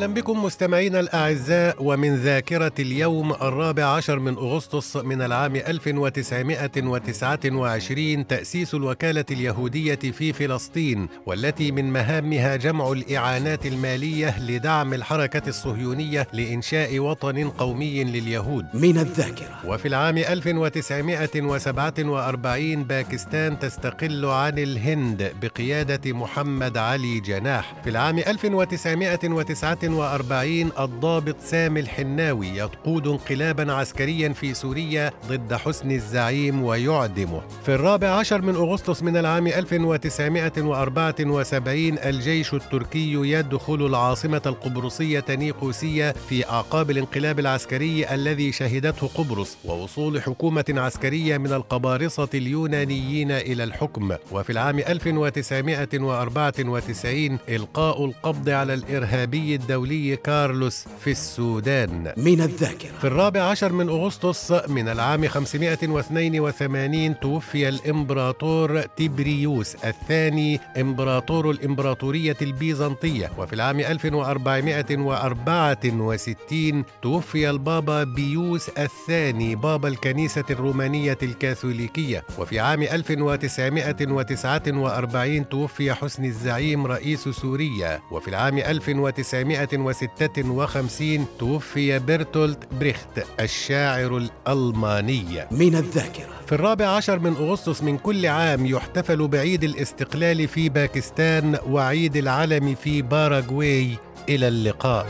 أهلا بكم مستمعينا الأعزاء ومن ذاكرة اليوم الرابع عشر من أغسطس من العام 1929 تأسيس الوكالة اليهودية في فلسطين والتي من مهامها جمع الإعانات المالية لدعم الحركة الصهيونية لإنشاء وطن قومي لليهود. من الذاكرة. وفي العام 1947 باكستان تستقل عن الهند بقيادة محمد علي جناح. في العام 1949 1949 الضابط سامي الحناوي يقود انقلابا عسكريا في سوريا ضد حسن الزعيم ويعدمه. في الرابع عشر من أغسطس من العام 1974 الجيش التركي يدخل العاصمة القبرصية نيقوسية في أعقاب الانقلاب العسكري الذي شهدته قبرص ووصول حكومة عسكرية من القبارصة اليونانيين إلى الحكم. وفي العام 1994 إلقاء القبض على الإرهابي الدولي كارلوس في السودان. من الذاكرة. في الرابع عشر من أغسطس من العام 582 توفي الإمبراطور تيبريوس الثاني إمبراطور الإمبراطورية البيزنطية. وفي العام 1464 توفي البابا بيوس الثاني بابا الكنيسة الرومانية الكاثوليكية. وفي عام 1949 توفي حسني الزعيم رئيس سوريا. وفي العام 1900 1956 توفي بيرتولت بريخت الشاعر الألماني. من الذاكرة. في الرابع عشر من أغسطس من كل عام يحتفل بعيد الاستقلال في باكستان وعيد العلم في باراغواي. إلى اللقاء.